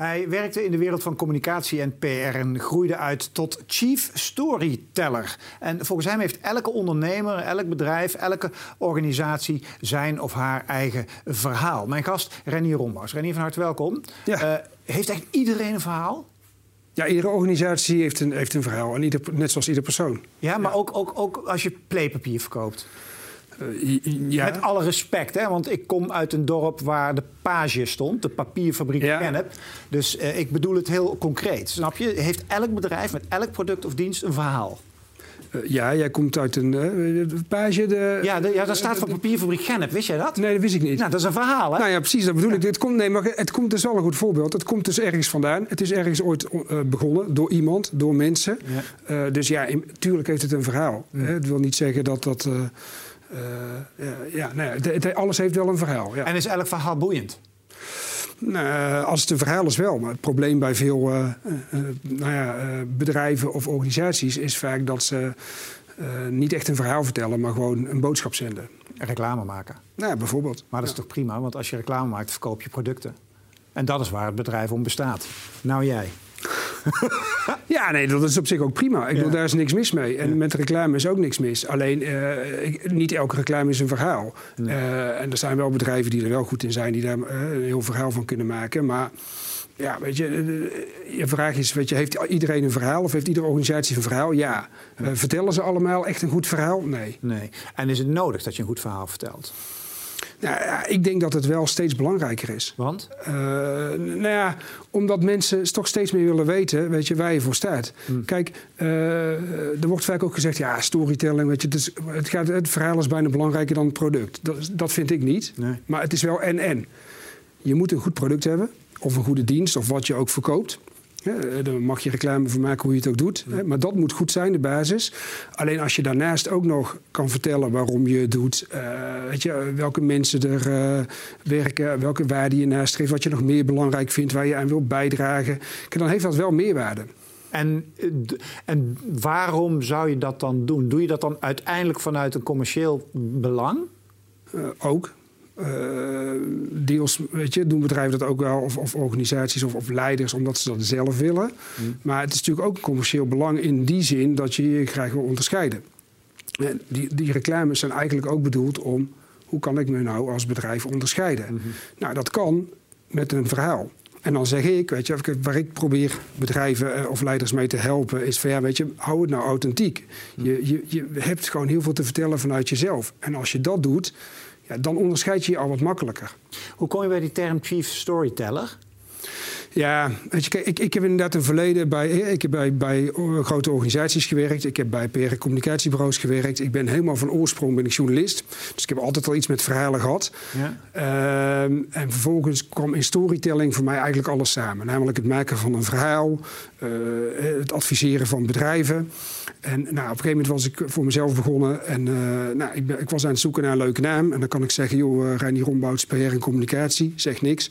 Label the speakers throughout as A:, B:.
A: Hij werkte in de wereld van communicatie en PR en groeide uit tot chief storyteller. En volgens hem heeft elke ondernemer, elk bedrijf, elke organisatie zijn of haar eigen verhaal. Mijn gast Renier Rombouws. Renier, van harte welkom.
B: Ja.
A: Eh, heeft echt iedereen een verhaal?
B: Ja, iedere organisatie heeft een, heeft een verhaal. En ieder, net zoals ieder persoon.
A: Ja, maar Ook, ook, ook als je playpapier verkoopt.
B: Ja.
A: Met alle respect, hè? want ik kom uit een dorp waar de page stond, de papierfabriek
B: Ja.
A: Kennep. Dus eh, ik bedoel het heel concreet. Snap je? Heeft elk bedrijf met elk product of dienst een verhaal?
B: Uh, ja, jij komt uit een uh, page. De,
A: Ja, de, ja daar staat van papierfabriek Gennep. Wist jij dat?
B: Nee, dat wist ik niet.
A: Nou, dat is een verhaal, hè?
B: Nou ja, precies, dat bedoel ik. Het komt, nee, maar het komt dus wel een goed voorbeeld. Het komt dus ergens vandaan. Het is ergens ooit uh, begonnen door iemand, door mensen.
A: Ja.
B: Dus ja, tuurlijk heeft het een verhaal.
A: Ja.
B: Het wil niet zeggen dat dat. Ja, ja, nee, het, het, alles heeft wel een verhaal. Ja.
A: En is elk verhaal boeiend?
B: Nou, als het een verhaal is wel. Maar het probleem bij veel uh, uh, nou ja, bedrijven of organisaties is vaak dat ze niet echt een verhaal vertellen, maar gewoon een boodschap zenden.
A: Reclame maken.
B: Nou, bijvoorbeeld.
A: Maar dat is
B: ja.
A: toch prima, want als je reclame maakt, verkoop je producten. En dat is waar het bedrijf om bestaat. Nou jij.
B: Ja, nee, dat is op zich ook prima. Ik bedoel, daar is niks mis mee. En met reclame is ook niks mis. Alleen, eh, ik- niet elke reclame is een verhaal.
A: Nee.
B: Eh, en er zijn wel bedrijven die er wel goed in zijn... die daar eh, een heel verhaal van kunnen maken. Maar ja, weet je, je vraag is... Weet je, heeft iedereen een verhaal of heeft iedere organisatie een verhaal? Ja. Vertellen ze allemaal echt een goed verhaal? Nee.
A: Nee. En is het nodig dat je een goed verhaal vertelt?
B: Nou, ja, ik denk dat het wel steeds belangrijker is.
A: Want?
B: Uh, nou ja, omdat mensen toch steeds meer willen weten, weet je, waar je voor staat.
A: Hmm.
B: Kijk, uh, er wordt vaak ook gezegd, ja, storytelling, weet je, het, is, het, gaat, het verhaal is bijna belangrijker dan het product. Dat, dat vind ik niet.
A: Nee.
B: Maar het is wel en-en. Je moet een goed product hebben, of een goede dienst, of wat je ook verkoopt. Ja, daar mag je reclame voor maken hoe je het ook doet.
A: Ja.
B: Maar dat moet goed zijn, de basis. Alleen als je daarnaast ook nog kan vertellen waarom je het doet. Uh, weet je, welke mensen er uh, werken, welke waarde je nastreeft. Wat je nog meer belangrijk vindt, waar je aan wilt bijdragen. Dan heeft dat wel meerwaarde.
A: En, en waarom zou je dat dan doen? Doe je dat dan uiteindelijk vanuit een commercieel belang?
B: Uh, ook. Uh, deels weet je, doen bedrijven dat ook wel, of, of organisaties of, of, leiders, omdat ze dat zelf willen. Mm. Maar het is natuurlijk ook een commercieel belang in die zin dat je je graag wil onderscheiden. En die, die reclames zijn eigenlijk ook bedoeld om hoe kan ik me nou als bedrijf onderscheiden?
A: Mm
B: -hmm. Nou, dat kan met een verhaal. En dan zeg ik, weet je, waar ik probeer bedrijven of leiders mee te helpen, is van ja, weet je, hou het nou authentiek. Mm. Je, je, je hebt gewoon heel veel te vertellen vanuit jezelf. En als je dat doet, dan onderscheid je je al wat makkelijker.
A: Hoe kom je bij die term chief storyteller?
B: Ja, weet je, ik, ik heb inderdaad een verleden bij, ik heb bij, bij grote organisaties gewerkt. Ik heb bij PR communicatiebureaus gewerkt. Ik ben helemaal van oorsprong ben ik journalist. Dus ik heb altijd al iets met verhalen gehad.
A: Ja.
B: Uh, en vervolgens kwam in storytelling voor mij eigenlijk alles samen. Namelijk het maken van een verhaal, uh, het adviseren van bedrijven. En nou, op een gegeven moment was ik voor mezelf begonnen. En uh, nou, ik, ben, ik, was aan het zoeken naar een leuke naam. En dan kan ik zeggen, joh, uh, Reinier Rombouts, PR en communicatie. Zeg niks.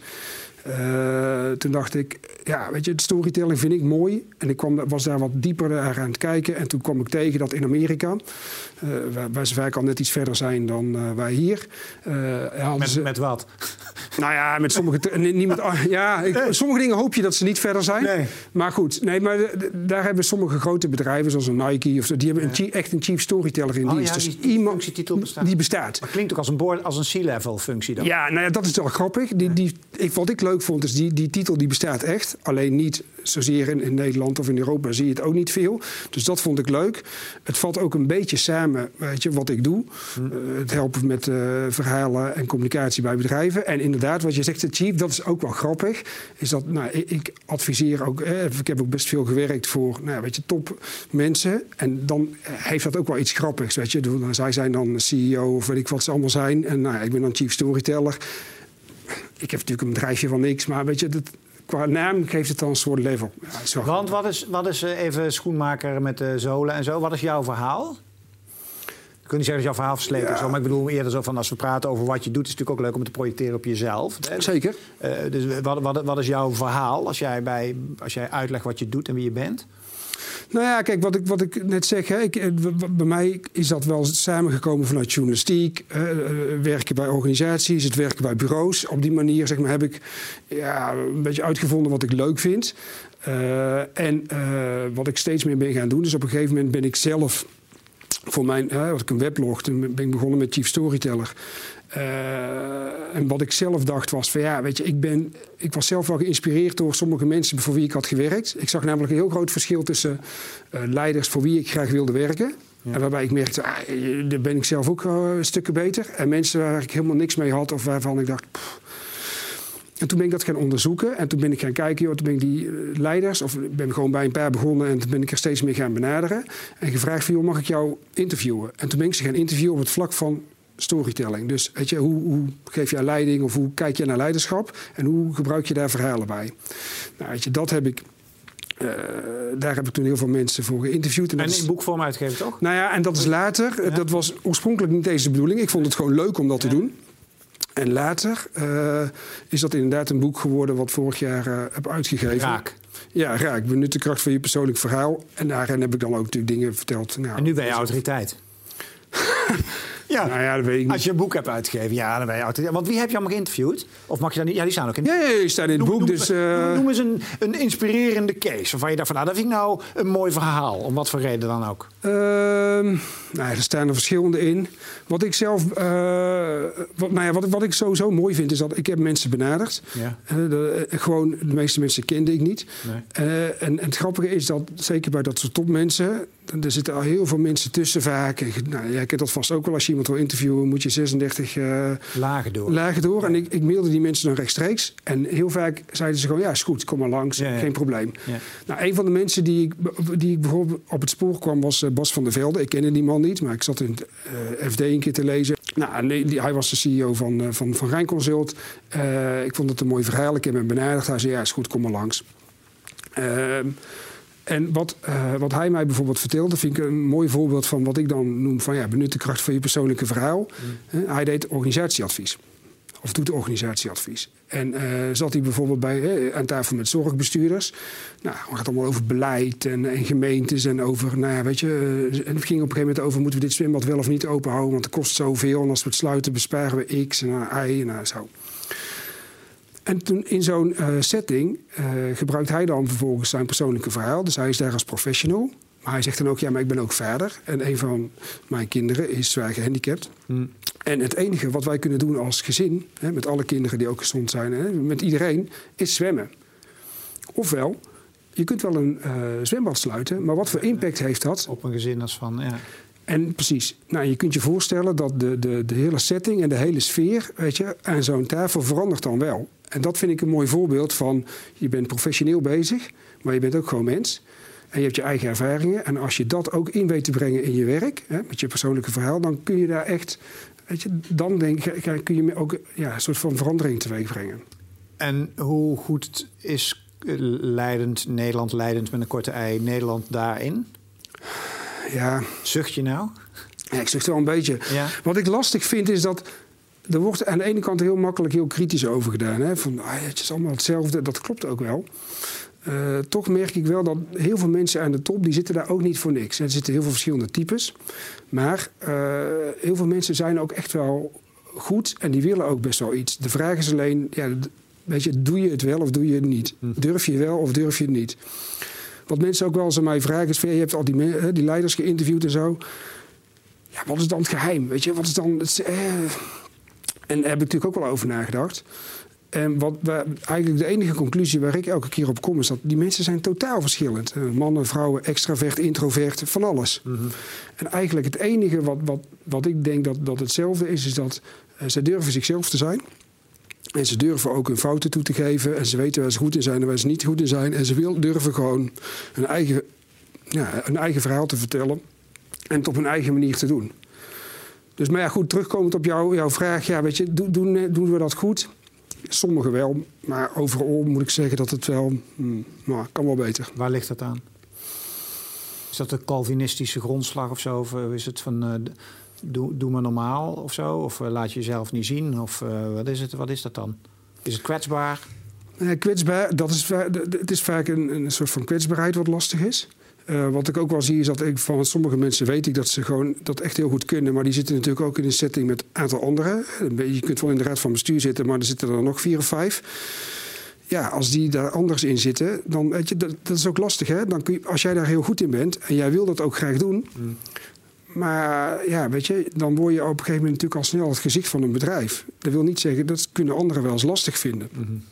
B: Uh, toen dacht ik, ja, weet je, de storytelling vind ik mooi. En ik kwam, was daar wat dieper aan het kijken. En toen kwam ik tegen dat in Amerika, uh, waar, waar, ze vaak al net iets verder zijn dan uh, wij hier.
A: met,
B: ze,
A: met wat?
B: Nou ja, met sommige, niet met, ja, ik, sommige dingen hoop je dat ze niet verder zijn.
A: Nee.
B: Maar goed, nee, maar daar hebben sommige grote bedrijven, zoals een Nike, of zo, die hebben een, echt een chief storyteller in
A: oh,
B: dienst.
A: Ja,
B: dus
A: die, die
B: iemand
A: functietitel bestaat.
B: die bestaat.
A: Maar klinkt ook als een, board, als een C-level functie dan.
B: Ja, nou ja, dat is wel grappig. Die, die, ik, wat ik leuk vond, is die, die titel die bestaat echt. Alleen niet zozeer in, in Nederland of in Europa zie je het ook niet veel. Dus dat vond ik leuk. Het valt ook een beetje samen, weet je, wat ik doe. Hm. Uh, het helpen met uh, verhalen en communicatie bij bedrijven. En inderdaad, wat je zegt, de chief, dat is ook wel grappig. Is dat, nou, ik, adviseer ook, eh, ik heb ook best veel gewerkt voor, nou, weet je, top mensen. En dan heeft dat ook wel iets grappigs, weet je. Dan, zij zijn dan CEO of weet ik wat ze allemaal zijn. En nou, ik ben dan chief storyteller. Ik heb natuurlijk een bedrijfje van niks, maar weet je, dat, qua naam geeft het dan een soort level.
A: Ja, Want wat is, wat is uh, even schoenmaker met de zolen en zo? Wat is jouw verhaal? Ik kan niet zeggen dat jouw verhaal versleten ja. is, maar ik bedoel eerder zo van als we praten over wat je doet, is het natuurlijk ook leuk om te projecteren op jezelf. Hè?
B: Zeker.
A: Uh, dus wat, wat, wat, is jouw verhaal als jij, bij, als jij uitlegt wat je doet en wie je bent?
B: Nou ja, kijk, wat ik, wat ik net zeg, hè, ik, eh, bij mij is dat wel samengekomen vanuit journalistiek, uh, werken bij organisaties, het werken bij bureaus. Op die manier zeg maar, heb ik ja, een beetje uitgevonden wat ik leuk vind. en wat ik steeds meer ben gaan doen, dus op een gegeven moment ben ik zelf voor mijn, had ik een weblog, toen ben ik begonnen met Chief Storyteller. Uh, en wat ik zelf dacht was van ja, weet je, ik, ben, ik was zelf wel geïnspireerd door sommige mensen voor wie ik had gewerkt. Ik zag namelijk een heel groot verschil tussen uh, leiders voor wie ik graag wilde werken. En waarbij ik merkte, ah, daar ben ik zelf ook uh, stukken beter. En mensen waar ik helemaal niks mee had of waarvan ik dacht. Pff. En toen ben ik dat gaan onderzoeken. En toen ben ik gaan kijken, joh, toen ben ik die leiders, of ben gewoon bij een paar begonnen en toen ben ik er steeds meer gaan benaderen. En gevraagd van, joh, mag ik jou interviewen? En toen ben ik ze gaan interviewen op het vlak van storytelling. Dus weet je, hoe, hoe geef je leiding of hoe kijk je naar leiderschap en hoe gebruik je daar verhalen bij? Nou, weet je, dat heb ik. Uh, daar heb ik toen heel veel mensen voor geïnterviewd.
A: En, en in boekvorm uitgegeven, toch?
B: Nou ja, en dat is later. Dat was oorspronkelijk niet deze bedoeling. Ik vond het gewoon leuk om dat te doen. En later uh, is dat inderdaad een boek geworden wat vorig jaar uh, heb uitgegeven.
A: Raak.
B: Ja, raak. Benut de kracht van je persoonlijk verhaal. En daarin heb ik dan ook natuurlijk dingen verteld.
A: Nou, en nu ben je autoriteit.
B: Ja. Nou ja, dat weet ik niet.
A: Als je een boek hebt uitgegeven, ja, dan ben je altijd. Want wie heb je allemaal geïnterviewd? Of mag je dan niet? Ja, die staan ook in.
B: Ja, ja die staan in het boek.
A: Noem,
B: dus, uh...
A: noem eens een, een inspirerende case. Waarvan je dacht van, nou, dat vind ik nou een mooi verhaal. Om wat voor reden dan ook.
B: Uh, nou, er staan er verschillende in. Wat ik zelf, uh, wat, nou ja, wat, wat ik sowieso mooi vind, is dat ik heb mensen benaderd. Ja. Uh, de, gewoon, de meeste mensen kende ik niet. Nee. En, en, het grappige is dat, zeker bij dat soort topmensen, er zitten al heel veel mensen tussen vaak. Nou, jij kent dat vast ook wel. Als je iemand wil interviewen, moet je 36 uh,
A: lagen door.
B: Lagen door. En ik, ik mailde die mensen dan rechtstreeks. En heel vaak zeiden ze gewoon, ja, is goed, kom maar langs. Ja, ja. Geen probleem. Ja. Nou, een van de mensen die ik, die ik bijvoorbeeld op het spoor kwam, was uh, Bas van der Velde. Ik kende die man niet, maar ik zat in het uh, FD een keer te lezen. Nou, nee, die, hij was de CEO van, van, van Rijnconsult. ik vond het een mooi verhaal. Ik heb hem benaderd. Hij zei, ja, is goed, kom maar langs. Ehm, en wat, uh, wat hij mij bijvoorbeeld vertelde, vind ik een mooi voorbeeld van wat ik dan noem van ja, benut de kracht van je persoonlijke verhaal. Mm. Uh, hij deed organisatieadvies. Of doet organisatieadvies. En uh, zat hij bijvoorbeeld bij, aan tafel met zorgbestuurders. Nou, het gaat allemaal over beleid en, en, gemeentes en over, nou ja, weet je. en het ging op een gegeven moment over, moeten we dit zwembad wel of niet open houden? Want het kost zoveel en als we het sluiten besparen we x en y en zo. En toen in zo'n uh, setting uh, gebruikt hij dan vervolgens zijn persoonlijke verhaal. Dus hij is daar als professional. Maar hij zegt dan ook, ja, maar ik ben ook vader. En een van mijn kinderen is zwaar gehandicapt. Hmm. En het enige wat wij kunnen doen als gezin, hè, met alle kinderen die ook gezond zijn, hè, met iedereen, is zwemmen. Ofwel, je kunt wel een uh, zwembad sluiten, maar wat voor impact heeft dat?
A: Op een gezin als van, ja.
B: En precies, nou, je kunt je voorstellen dat de, de, de hele setting en de hele sfeer weet je, aan zo'n tafel verandert dan wel. En dat vind ik een mooi voorbeeld van je bent professioneel bezig, maar je bent ook gewoon mens. En je hebt je eigen ervaringen. En als je dat ook in weet te brengen in je werk, hè, met je persoonlijke verhaal, dan kun je daar echt, weet je, dan denk ik, kun je ook ja, een soort van verandering teweeg brengen.
A: En hoe goed is leidend, Nederland leidend met een korte ei, Nederland daarin?
B: Ja.
A: Zucht je nou?
B: Ja, ik zucht wel een beetje. Ja. Wat ik lastig vind is dat er wordt aan de ene kant heel makkelijk heel kritisch over gedaan. Hè? Van, ah, het is allemaal hetzelfde. Dat klopt ook wel. Uh, toch merk ik wel dat heel veel mensen aan de top... die zitten daar ook niet voor niks. Er zitten heel veel verschillende types. Maar uh, heel veel mensen zijn ook echt wel goed... en die willen ook best wel iets. De vraag is alleen... Ja, weet je, doe je het wel of doe je het niet? Hm. Durf je wel of durf je het niet? Wat mensen ook wel eens aan mij vragen is... Van, je hebt al die, die leiders geïnterviewd en zo... Ja, wat is dan het geheim? Weet je, wat is dan... Het, eh, en daar heb ik natuurlijk ook wel over nagedacht. En wat eigenlijk de enige conclusie waar ik elke keer op kom, is dat die mensen zijn totaal verschillend. Eh, mannen, vrouwen, extravert, introvert, van alles. Mhm. En eigenlijk het enige wat, wat, wat ik denk dat, dat hetzelfde is, is dat uh, ze durven zichzelf te zijn. En ze durven ook hun fouten toe te geven. En ze weten waar ze goed in zijn en waar ze niet goed in zijn. En ze wil, durven gewoon een eigen, ja, een eigen verhaal te vertellen. En het op hun eigen manier te doen. Dus maar ja, goed, terugkomend op jou, jouw vraag. Ja, weet je, doen, doen, doen we dat goed? Sommigen wel, maar overal moet ik zeggen dat het wel, nou, kan wel beter.
A: Waar ligt dat aan? Is dat een Calvinistische grondslag of zo? Of eh, is het van uh, doe, doe maar normaal of zo? Of uh, laat je jezelf niet zien? Of uh, wat, is het, wat is dat dan? Is het kwetsbaar?
B: kwetsbaar, dat is, het is vaak een, een soort van kwetsbaarheid wat lastig is. Uh, wat ik ook wel zie is dat ik van sommige mensen weet ik dat ze gewoon dat echt heel goed kunnen. Maar die zitten natuurlijk ook in een setting met een aantal anderen. Je kunt wel in de raad van bestuur zitten, maar er zitten er nog vier of vijf. Ja, als die daar anders in zitten, dan weet je, dat, dat is ook lastig. Hè? Dan kun je, als jij daar heel goed in bent en jij wil dat ook graag doen. Mm. Maar ja, weet je, dan word je op een gegeven moment natuurlijk al snel het gezicht van een bedrijf. Dat wil niet zeggen, dat kunnen anderen wel eens lastig vinden. Mm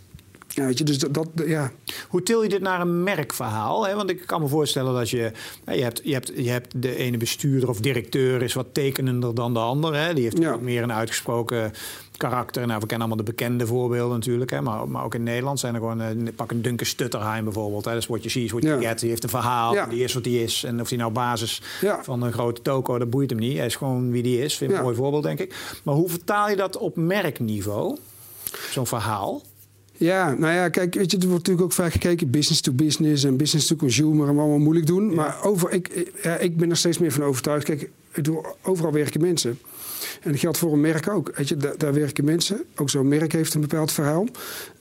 B: ja, weet je, dus dat, dat, ja.
A: Hoe til je dit naar een merkverhaal? Hè? Want ik kan me voorstellen dat je... Je hebt, je, hebt, je hebt de ene bestuurder of directeur is wat tekenender dan de ander. Hè? Die heeft meer een uitgesproken karakter. Nou, we kennen allemaal de bekende voorbeelden natuurlijk. Hè? Maar, maar ook in Nederland zijn er gewoon... Uh, pak een Duncan Stutterheim bijvoorbeeld. Hè? Dat is wat je ziet, wat je get. Die heeft een verhaal, die is wat die is. En of die nou basis van een grote toko, dat boeit hem niet. Hij is gewoon wie die is. Vind ik een mooi voorbeeld, denk ik. Maar hoe vertaal je dat op merkniveau? Zo'n verhaal?
B: Ja, nou ja, kijk, weet je, er wordt natuurlijk ook vaak gekeken business to business en business to consumer en wat allemaal moeilijk doen. Maar over, ik, ja, ik ben er steeds meer van overtuigd. Kijk, overal werken mensen. En dat geldt voor een merk ook. Weet je, daar, daar werken mensen. Ook zo'n merk heeft een bepaald verhaal.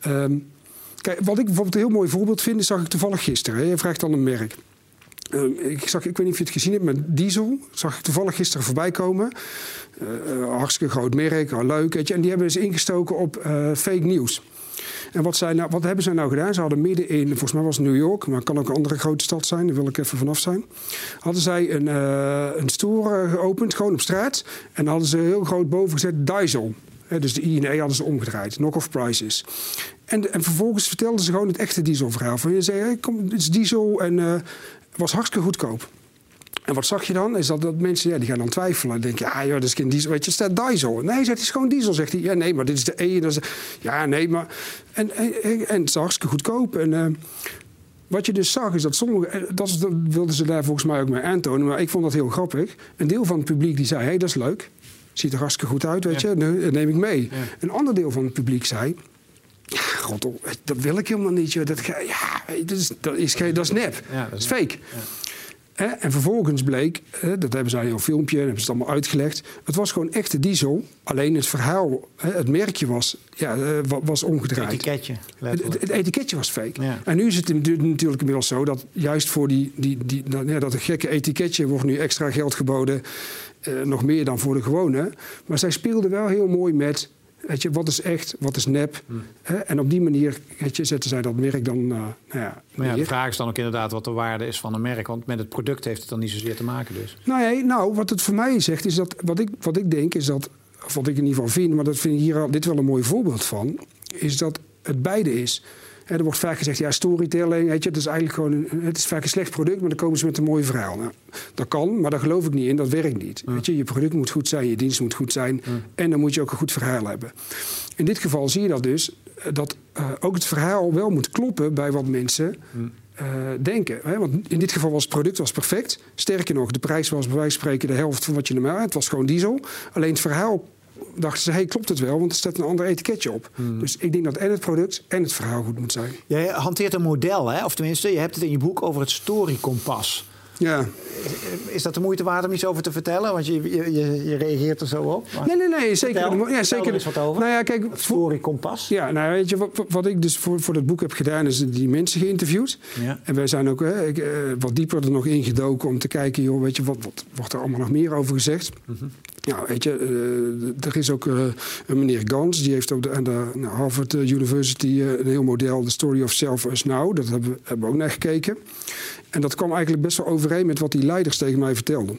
B: Um, kijk, wat ik bijvoorbeeld een heel mooi voorbeeld vind, zag ik toevallig gisteren. Hè. Je vraagt dan een merk. Um, ik, zag, ik weet niet of je het gezien hebt, maar Diesel zag ik toevallig gisteren voorbij komen. Uh, hartstikke groot merk, leuk. Weet je. En die hebben ze ingestoken op uh, fake nieuws. En wat, nou, wat hebben zij nou gedaan? Ze hadden midden in, volgens mij was het New York, maar het kan ook een andere grote stad zijn, daar wil ik even vanaf zijn. Hadden zij een, uh, een store geopend, gewoon op straat. En hadden ze heel groot boven gezet Diesel. dus de I en E hadden ze omgedraaid, knock-off prices. En, en vervolgens vertelden ze gewoon het echte dieselverhaal. Van je zei, hey, het is diesel en uh, was hartstikke goedkoop. En wat zag je dan? Is dat, dat mensen ja, die gaan dan twijfelen. Dan denk je, ah joh, dat is geen diesel. Weet je, staat diesel. Nee, zegt, het is gewoon diesel. Zegt hij, ja nee, maar dit is de E. Dat is ja, nee, maar... En, en, en, het is hartstikke goedkoop. En uh, wat je dus zag is dat sommige... Eh, dat, dat wilden ze daar volgens mij ook mee aantonen. Maar ik vond dat heel grappig. Een deel van het publiek die zei, hé, hey, dat is leuk. Ziet er hartstikke goed uit, weet je. Dat neem ik mee. Een ander deel van het publiek zei... Ja, god, dat wil ik helemaal niet. Dat, ja, dat, is, dat, is, dat is nep. Ja, dat is, fake. En vervolgens bleek, dat hebben zij in een filmpje, hebben ze het allemaal uitgelegd. Het was gewoon echte diesel. Alleen het verhaal, het merkje was, ja, eh, was omgedraaid.
A: Het etiketje.
B: Het, etiketje was fake. En nu is het natuurlijk inmiddels zo dat juist voor die, die, die, ja, dat gekke etiketje wordt nu extra geld geboden. Eh, nog meer dan voor de gewone. Maar zij speelden wel heel mooi met Weet je, wat is echt, wat is nep? Hmm. Hè? En op die manier weet je, zetten zij dat merk dan. Uh, nou
A: ja, maar ja, de vraag is dan ook inderdaad wat de waarde is van een merk. Want met het product heeft het dan niet zozeer te maken. Dus.
B: Nou, nee, nou wat het voor mij zegt, is dat wat ik, wat ik denk, is dat. Of wat ik in ieder geval vind, maar dat vind ik hier al, dit wel een mooi voorbeeld van. Is dat het beide is er wordt vaak gezegd, ja, storytelling, weet je, het is eigenlijk gewoon een, het is vaak een slecht product, maar dan komen ze met een mooi verhaal. Nou, dat kan, maar daar geloof ik niet in, dat werkt niet. Weet je, je product moet goed zijn, je dienst moet goed zijn en dan moet je ook een goed verhaal hebben. In dit geval zie je dat dus, eh, dat uh, ook het verhaal wel moet kloppen bij wat mensen uh, denken. Hè? Want in dit geval was het product was perfect. Sterker nog, de prijs was bij wijze van spreken de helft van wat je normaal had. Het was gewoon diesel. Alleen het verhaal dachten ze, hey, klopt het wel? Want er staat een ander etiketje op. Hmm. Dus ik denk dat en het product en het verhaal goed moet zijn.
A: Jij hanteert een model, hè? of tenminste, je hebt het in je boek over het storykompas.
B: Ja.
A: Is dat de moeite waard om iets over te vertellen? Want je, je, je reageert er zo op.
B: nee, nee, nee. Zeker. Vertel, ja, zeker.
A: Er wat over.
B: Nou ja, kijk,
A: story kompas.
B: Ja, nou weet je, wat, wat ik dus voor, voor dat boek heb gedaan, is die mensen geïnterviewd. Ja. En wij zijn ook hè, ik, uh, wat dieper er nog ingedoken om te kijken, joh, weet je, wat, wat wordt er allemaal nog meer over gezegd? Mm -hmm. Ja, weet je, uh, er is ook uh, een meneer Gans, die heeft ook de, aan de nou, Harvard University een heel model, The Story of Self as Now. Dat hebben, hebben we ook naar gekeken. En dat kwam eigenlijk best wel overeen met wat die leiders tegen mij vertelden.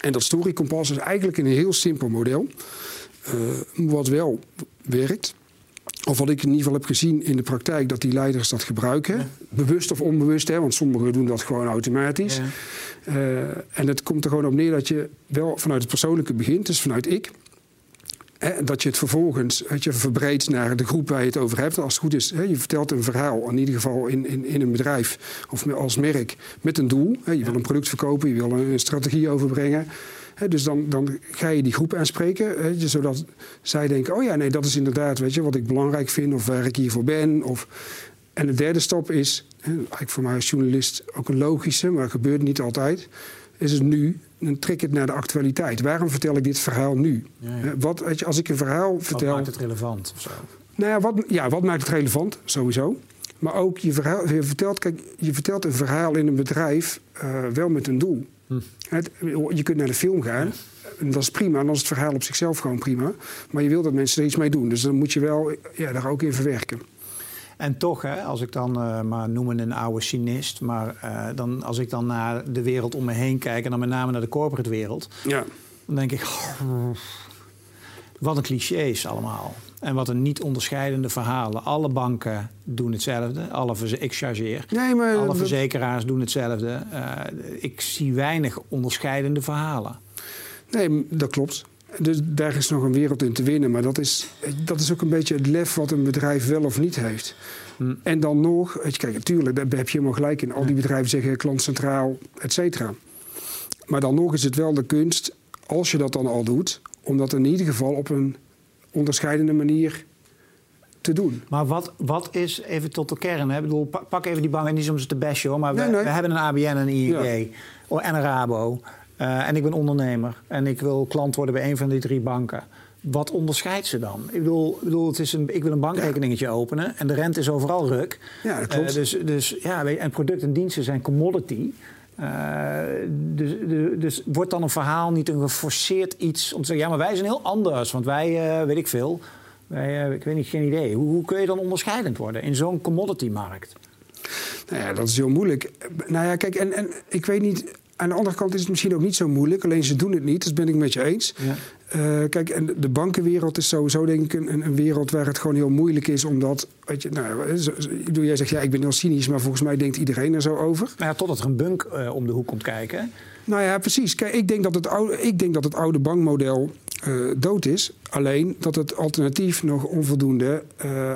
B: En dat Story Compass is eigenlijk een heel simpel model. Uh, wat wel werkt. Of wat ik in ieder geval heb gezien in de praktijk, dat die leiders dat gebruiken. Bewust of onbewust, hè, want sommigen doen dat gewoon automatisch. Ja. Uh, en het komt er gewoon op neer dat je wel vanuit het persoonlijke begint, dus vanuit ik. Dat je het vervolgens weet je, verbreedt naar de groep waar je het over hebt. Als het goed is, hè, je vertelt een verhaal, in ieder geval in, in, in een bedrijf of als merk, met een doel. Hè, je wil een product verkopen, je wil een strategie overbrengen. Dus dan, dan ga je die groep aanspreken, zodat zij denken: oh ja, nee, dat is inderdaad weet je, wat ik belangrijk vind of waar ik hiervoor ben. Of... En de derde stap is, eigenlijk voor mij als journalist ook een logische, maar dat gebeurt niet altijd, is het nu dan trek het naar de actualiteit. Waarom vertel ik dit verhaal nu? Ja, Wat, als ik een verhaal vertel.
A: Wat maakt het relevant? Of zo?
B: Nou ja wat, ja, wat maakt het relevant? Sowieso. Maar ook, je, verhaal, je, vertelt, kijk, je vertelt een verhaal in een bedrijf uh, wel met een doel. Hm. Het, je kunt naar de film gaan. En dat is prima. En dan is het verhaal op zichzelf gewoon prima. Maar je wil dat mensen er iets mee doen. Dus dan moet je wel ja, daar ook in verwerken.
A: En toch, hè, als ik dan uh, maar noemen een oude cynist, maar uh, dan, als ik dan naar de wereld om me heen kijk en dan met name naar de corporate wereld, ja. dan denk ik, oh, wat een clichés allemaal. En wat een niet onderscheidende verhalen. Alle banken doen hetzelfde. Alle ik chargeer. Nee, maar Alle verzekeraars doen hetzelfde. Uh, ik zie weinig onderscheidende verhalen.
B: Nee, dat klopt. Dus daar is nog een wereld in te winnen. Maar dat is, dat is ook een beetje het lef wat een bedrijf wel of niet heeft. Hm. En dan nog, kijk, natuurlijk, daar heb je helemaal gelijk in. Al die bedrijven zeggen klantcentraal, et cetera. Maar dan nog is het wel de kunst, als je dat dan al doet, om dat in ieder geval op een onderscheidende manier te doen.
A: Maar wat, wat is, even tot de kern, hè? Ik bedoel, pak even die banken, niet om ze te bashen hoor, maar we, we hebben een ABN en een ING en een Rabo. Uh, en ik ben ondernemer en ik wil klant worden bij een van die drie banken. Wat onderscheidt ze dan? Ik bedoel, ik, bedoel, het is een, ik wil een bankrekeningetje openen en de rente is overal ruk.
B: Ja, dat klopt. Uh,
A: dus, dus ja, en producten en diensten zijn commodity. Uh, dus, dus, wordt dan een verhaal niet een geforceerd iets om te zeggen: ja, maar wij zijn heel anders, want wij, uh, weet ik veel, wij, ik weet niet, geen idee. Hoe, hoe, kun je dan onderscheidend worden in zo'n commodity-markt?
B: Nou ja, dat is heel moeilijk. Nou ja, kijk, en, en ik weet niet, aan de andere kant is het misschien ook niet zo moeilijk. Alleen ze doen het niet, dat ben ik met je eens. Ja. Uh, kijk, en de bankenwereld is sowieso denk ik een, een, wereld waar het gewoon heel moeilijk is. Omdat, weet je, nou, doe jij zegt ja, ik ben heel cynisch, maar volgens mij denkt iedereen er zo over.
A: Nou ja, totdat er een bunk uh, om de hoek komt kijken.
B: Nou ja, precies. Kijk, ik denk dat het oude, ik denk dat het oude bankmodel uh, dood is. Alleen dat het alternatief nog onvoldoende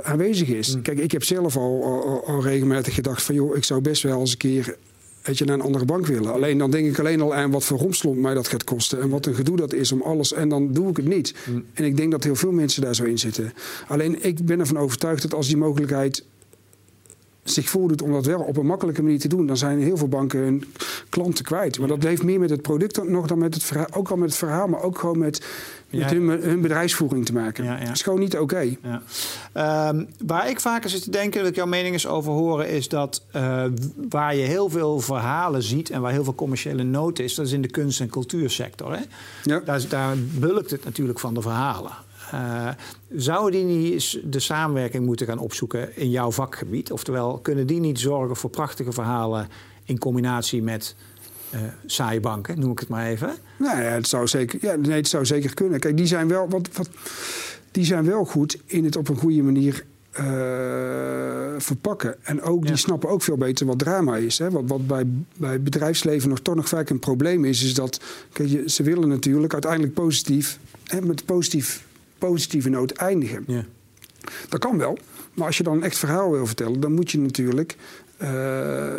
B: aanwezig is. Mm. Kijk, ik heb zelf al, al, al regelmatig gedacht van joh, ik zou best wel eens een keer weet je, naar een andere bank willen. Alleen dan denk ik alleen al aan wat voor romslomp mij dat gaat kosten. En wat een gedoe dat is om alles. En dan doe ik het niet. Mm. En ik denk dat heel veel mensen daar zo in zitten. Alleen ik ben ervan overtuigd dat als die mogelijkheid zich voordoet om dat wel op een makkelijke manier te doen, dan zijn heel veel banken hun klanten kwijt. Maar dat heeft meer met het product nog dan met het verhaal, ook al met het verhaal, maar ook gewoon met, met hun, hun, bedrijfsvoering te maken. Dat is gewoon niet oké.
A: Ehm, waar ik vaker zit te denken, dat ik jouw mening eens over horen, is dat uh, waar je heel veel verhalen ziet en waar heel veel commerciële nood is, dat is in de kunst- en cultuursector. Hè? Ja. Daar, daar bulkt het natuurlijk van de verhalen. Uh, zouden die niet de samenwerking moeten gaan opzoeken in jouw vakgebied? Oftewel, kunnen die niet zorgen voor prachtige verhalen in combinatie met uh, saaie banken, noem ik het maar even?
B: Nou ja, het zou zeker, ja, nee, het zou zeker kunnen. Kijk, die zijn wel, wat, wat, die zijn wel goed in het op een goede manier uh, verpakken. En ook, die snappen ook veel beter wat drama is. Hè? Wat, wat bij, bij bedrijfsleven nog toch nog vaak een probleem is, is dat kijk, ze willen natuurlijk uiteindelijk positief, hè, met positief positieve noot eindigen. Ja. Dat kan wel. Maar als je dan een echt verhaal wil vertellen, dan moet je natuurlijk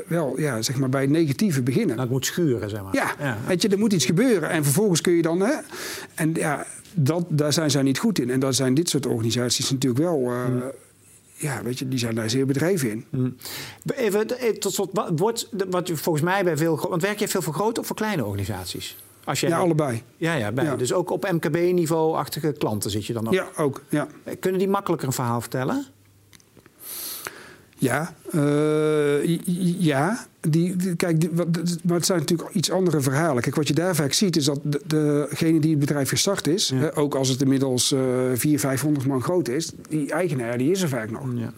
B: wel ja, zeg maar bij het negatieve beginnen. Dat
A: moet schuren, zeg maar.
B: Ja, ja, weet je, er moet iets gebeuren. En vervolgens kun je dan. Hè, en ja, dat, daar zijn zij niet goed in. En daar zijn dit soort organisaties natuurlijk wel. Uh, Ja, weet je, die zijn daar zeer bedreven in.
A: Hmm. Even eh, tot slot, wordt, wat volgens mij bij veel. Want werk je veel voor grote of voor kleine organisaties?
B: Als ja, allebei.
A: Ja, ja, bij. dus ook op MKB-niveau-achtige klanten zit je dan ook?
B: Ja, ook. Ja.
A: Kunnen die makkelijker een verhaal vertellen?
B: Ja, uh, ja. Die, kijk, maar het zijn natuurlijk iets andere verhalen. Kijk, wat je daar vaak ziet is dat de, degene die het bedrijf gestart is, hè, ook als het inmiddels uh, 400, 500 man groot is, die eigenaar die is er vaak nog. Ja.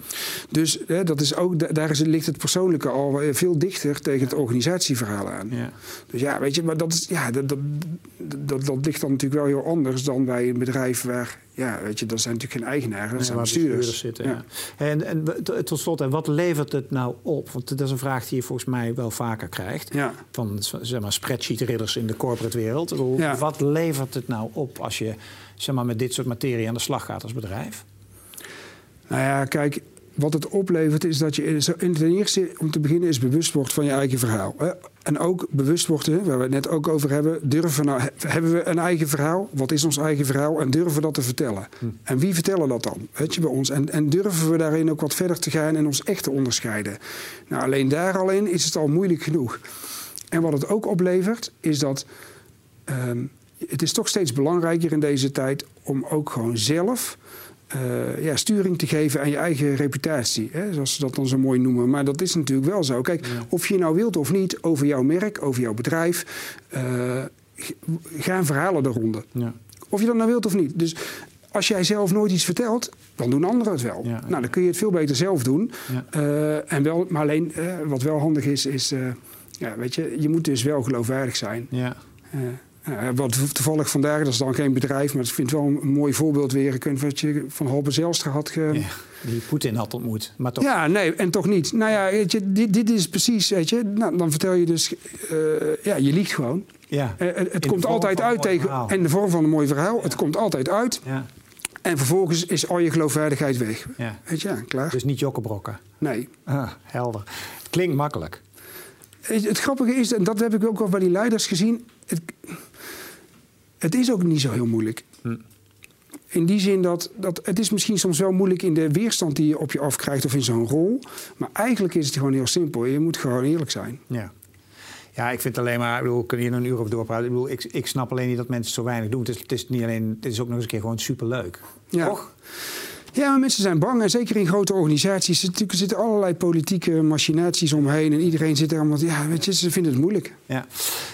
B: Dus hè, dat is ook, daar is, ligt het persoonlijke al veel dichter tegen het organisatieverhaal aan. Ja. Dus ja, weet je, maar dat, is, ja, dat, dat, dat, dat ligt dan natuurlijk wel heel anders dan bij een bedrijf waar ja, weet je, dat zijn natuurlijk geen eigenaren, dat zijn bestuurders.
A: zitten, ja. En, en tot slot, en wat levert het nou op? Want dat is een vraag die je volgens mij wel vaker krijgt. Ja. Van zeg maar, spreadsheet-ridders in de corporate wereld. Wat levert het nou op als je zeg maar, met dit soort materie aan de slag gaat als bedrijf?
B: Nou ja, kijk, wat het oplevert is dat je ten eerste om te beginnen is bewust wordt van je eigen verhaal. En ook bewust worden, waar we het net ook over hebben, durven nou, hebben we een eigen verhaal? Wat is ons eigen verhaal? En durven we dat te vertellen? Hm. En wie vertellen dat dan? Weet je, bij ons. En, en durven we daarin ook wat verder te gaan en ons echt te onderscheiden? Nou, alleen daar al in is het al moeilijk genoeg. En wat het ook oplevert, is dat um, het is toch steeds belangrijker in deze tijd om ook gewoon zelf eh, ja, sturing te geven aan je eigen reputatie. Hè, zoals ze dat dan zo mooi noemen. Maar dat is natuurlijk wel zo. Kijk, of je nou wilt of niet over jouw merk, over jouw bedrijf, uh, gaan verhalen eronder. Ja. Of je dat nou wilt of niet. Dus als jij zelf nooit iets vertelt, dan doen anderen het wel. Nou, dan kun je het veel beter zelf doen. Uh, en wel, maar alleen, wat wel handig is, is... ja, weet je, je moet dus wel geloofwaardig zijn. Ja. Uh, wat toevallig vandaag, dat is dan geen bedrijf, maar ik vind het wel een, mooi voorbeeld weer. Ik weet wat je van Halbe Zelstra had. Ge... Ja,
A: die Poetin had ontmoet, maar toch.
B: Ja, nee, en toch niet. Nou ja, weet je, dit, dit is precies, weet je, nou, dan vertel je dus, uh, ja, je liegt gewoon. Ja, uh, het komt altijd uit tegen, in de vorm van een mooi verhaal, het komt altijd uit. Ja. En vervolgens is al je geloofwaardigheid weg. Ja. Weet je, ja, klaar.
A: Dus niet jokkenbrokken?
B: Nee.
A: Ah, helder. Het klinkt makkelijk.
B: Het, het grappige is, en dat heb ik ook al bij die leiders gezien... Het, het is ook niet zo heel moeilijk. Hm. In die zin dat, dat het is misschien soms wel moeilijk in de weerstand die je op je afkrijgt of in zo'n rol. Maar eigenlijk is het gewoon heel simpel. Je moet gewoon eerlijk zijn.
A: Ja. Ja, ik vind alleen maar, ik bedoel, we kunnen hier een uur over doorpraten. Ik, bedoel, ik, ik snap alleen niet dat mensen zo weinig doen. Het is, het is niet alleen, het is ook nog eens een keer gewoon superleuk. Ja. Toch?
B: Ja, maar mensen zijn bang. En zeker in grote organisaties. Er zitten allerlei politieke machinaties omheen. En iedereen zit er allemaal... Ja, weet je, ze vinden het moeilijk.
A: Ja.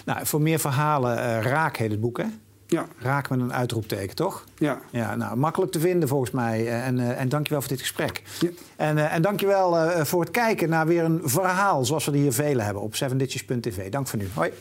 A: Nou, voor meer verhalen, uh, Raak heet het boek, hè?
B: Ja.
A: Raak met een uitroepteken, toch?
B: Ja.
A: ja nou, makkelijk te vinden volgens mij. Eh, en, uh, en dankjewel voor dit gesprek. Ja. En, uh, en dankjewel uh, voor het kijken naar weer een verhaal... zoals we er hier vele hebben op 7ditches.tv. Dank voor nu. Hoi.